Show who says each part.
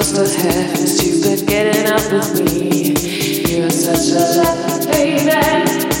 Speaker 1: supposed to have stupid getting up with me. You're such a baby.